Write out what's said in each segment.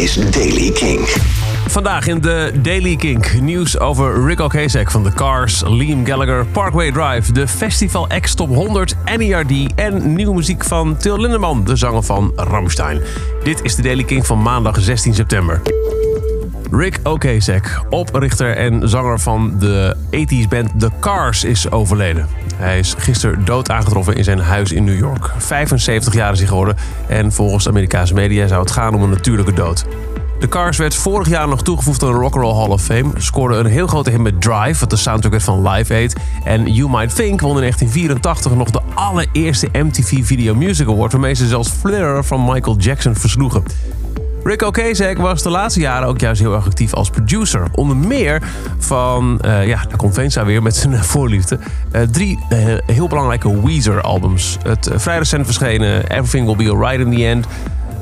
is Daily King. Vandaag in de Daily Kink nieuws over Rick Ocasek van The Cars, Liam Gallagher, Parkway Drive, de Festival X Top 100, NERD en nieuwe muziek van Till Lindemann, de zanger van Rammstein. Dit is de Daily Kink van maandag 16 september. Rick Ocasek, oprichter en zanger van de 80s band The Cars, is overleden. Hij is gisteren dood aangetroffen in zijn huis in New York. 75 jaar is hij geworden en volgens Amerikaanse media zou het gaan om een natuurlijke dood. De Cars werd vorig jaar nog toegevoegd aan de Rock Roll Hall of Fame. Scoorde een heel grote hit met Drive, wat de soundtrack werd van Live Aid. En You Might Think won in 1984 nog de allereerste MTV Video Music Award... waarmee ze zelfs Flair van Michael Jackson versloegen. Rick Ocasek was de laatste jaren ook juist heel erg actief als producer. Onder meer van, uh, ja, daar komt Veensa weer met zijn voorliefde. Uh, drie uh, heel belangrijke Weezer-albums. Het vrij recent verschenen Everything Will Be Alright in the End...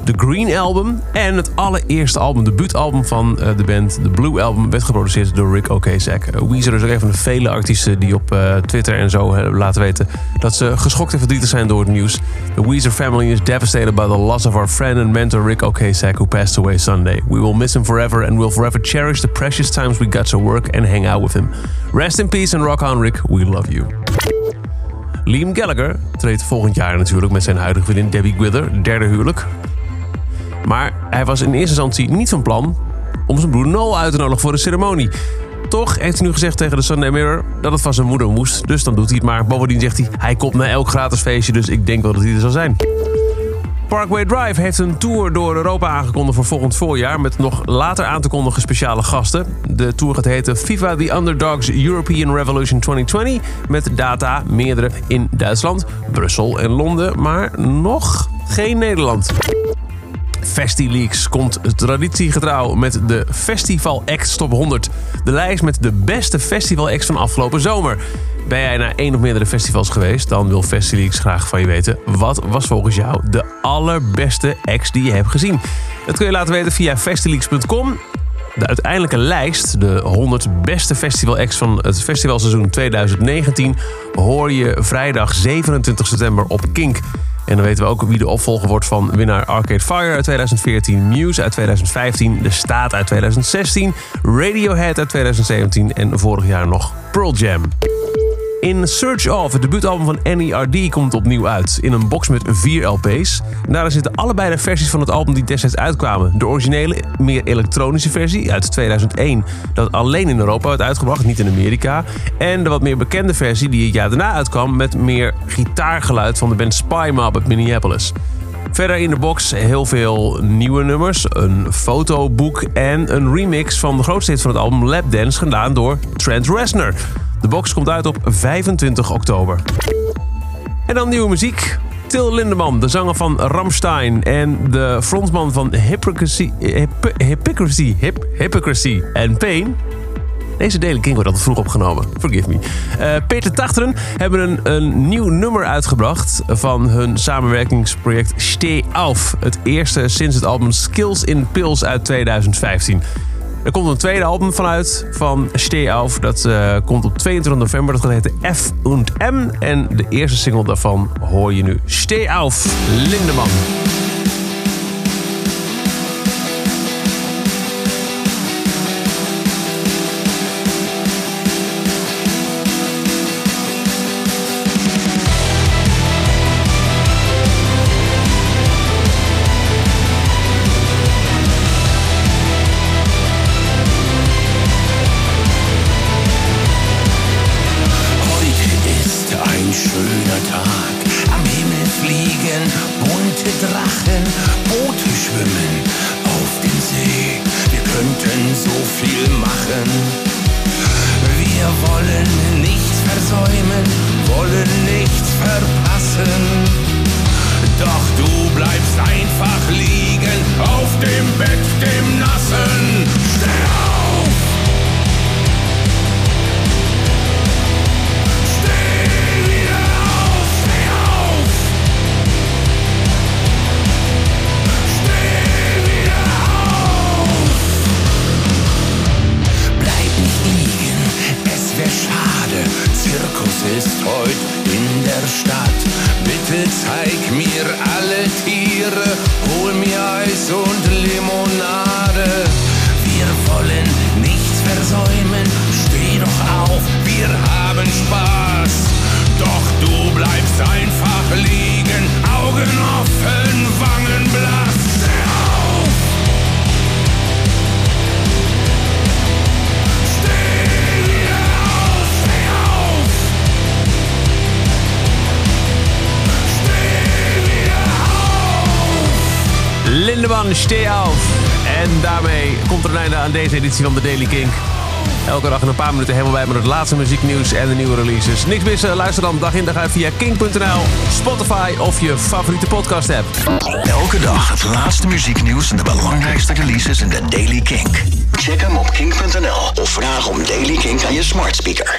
The Green Album en het allereerste album, debuutalbum van uh, de band, de Blue Album, werd geproduceerd door Rick Ocasek. Uh, Weezer is ook een van de vele artiesten die op uh, Twitter en zo laten weten dat ze geschokt en verdrietig zijn door het nieuws. The Weezer family is devastated by the loss of our friend and mentor Rick Ocasek, who passed away Sunday. We will miss him forever and will forever cherish the precious times we got to work and hang out with him. Rest in peace and rock on, Rick. We love you. Liam Gallagher treedt volgend jaar natuurlijk met zijn huidige vriendin Debbie Gwither, derde huwelijk. Maar hij was in eerste instantie niet van plan om zijn broer Noel uit te nodigen voor de ceremonie. Toch heeft hij nu gezegd tegen de Sunday Mirror dat het van zijn moeder moest. Dus dan doet hij het maar. Bovendien zegt hij, hij komt naar elk gratis feestje, dus ik denk wel dat hij er zal zijn. Parkway Drive heeft een tour door Europa aangekondigd voor volgend voorjaar... met nog later aan te kondigen speciale gasten. De tour gaat heten FIFA The Underdogs European Revolution 2020... met data, meerdere in Duitsland, Brussel en Londen... maar nog geen Nederland. FestiLeaks komt traditiegetrouw met de Festival X Top 100. De lijst met de beste festival acts van afgelopen zomer. Ben jij naar één of meerdere festivals geweest, dan wil FestiLeaks graag van je weten... wat was volgens jou de allerbeste acts die je hebt gezien? Dat kun je laten weten via festileaks.com. De uiteindelijke lijst, de 100 beste festival acts van het festivalseizoen 2019... hoor je vrijdag 27 september op Kink... En dan weten we ook wie de opvolger wordt van winnaar Arcade Fire uit 2014, Muse uit 2015, De Staat uit 2016, Radiohead uit 2017 en vorig jaar nog Pearl Jam. In Search Of, het debuutalbum van NERD, komt opnieuw uit. In een box met vier LP's. Daarin zitten allebei de versies van het album die destijds uitkwamen. De originele, meer elektronische versie uit 2001, dat alleen in Europa werd uitgebracht, niet in Amerika. En de wat meer bekende versie die het jaar daarna uitkwam met meer gitaargeluid van de band Spy Mob uit Minneapolis. Verder in de box heel veel nieuwe nummers, een fotoboek en een remix van de grootste hit van het album Lapdance gedaan door Trent Reznor. De box komt uit op 25 oktober. En dan nieuwe muziek. Till Lindemann, de zanger van Ramstein en de frontman van Hypocrisy, Hip, Hypocrisy, Hypocrisy and Pain. Deze Daily King wordt altijd vroeg opgenomen. Forgive me. Uh, Peter Tachteren hebben een, een nieuw nummer uitgebracht van hun samenwerkingsproject Steh Auf. Het eerste sinds het album Skills in Pills uit 2015. Er komt een tweede album vanuit van Steh Auf. Dat uh, komt op 22 november. Dat gaat heten F und M. En de eerste single daarvan hoor je nu. Steh Auf, Lindemann. Drachen, Boote schwimmen auf dem See. Wir könnten so viel machen. Wir wollen nichts versäumen, wollen in Auf. En daarmee komt er een einde aan deze editie van de Daily Kink. Elke dag in een paar minuten helemaal bij met het laatste muzieknieuws en de nieuwe releases. Niks missen, luister dan dag in dag uit via kink.nl, Spotify of je favoriete podcast app. Elke dag het laatste muzieknieuws en de belangrijkste releases in de Daily Kink. Check hem op kink.nl of vraag om Daily Kink aan je smart speaker.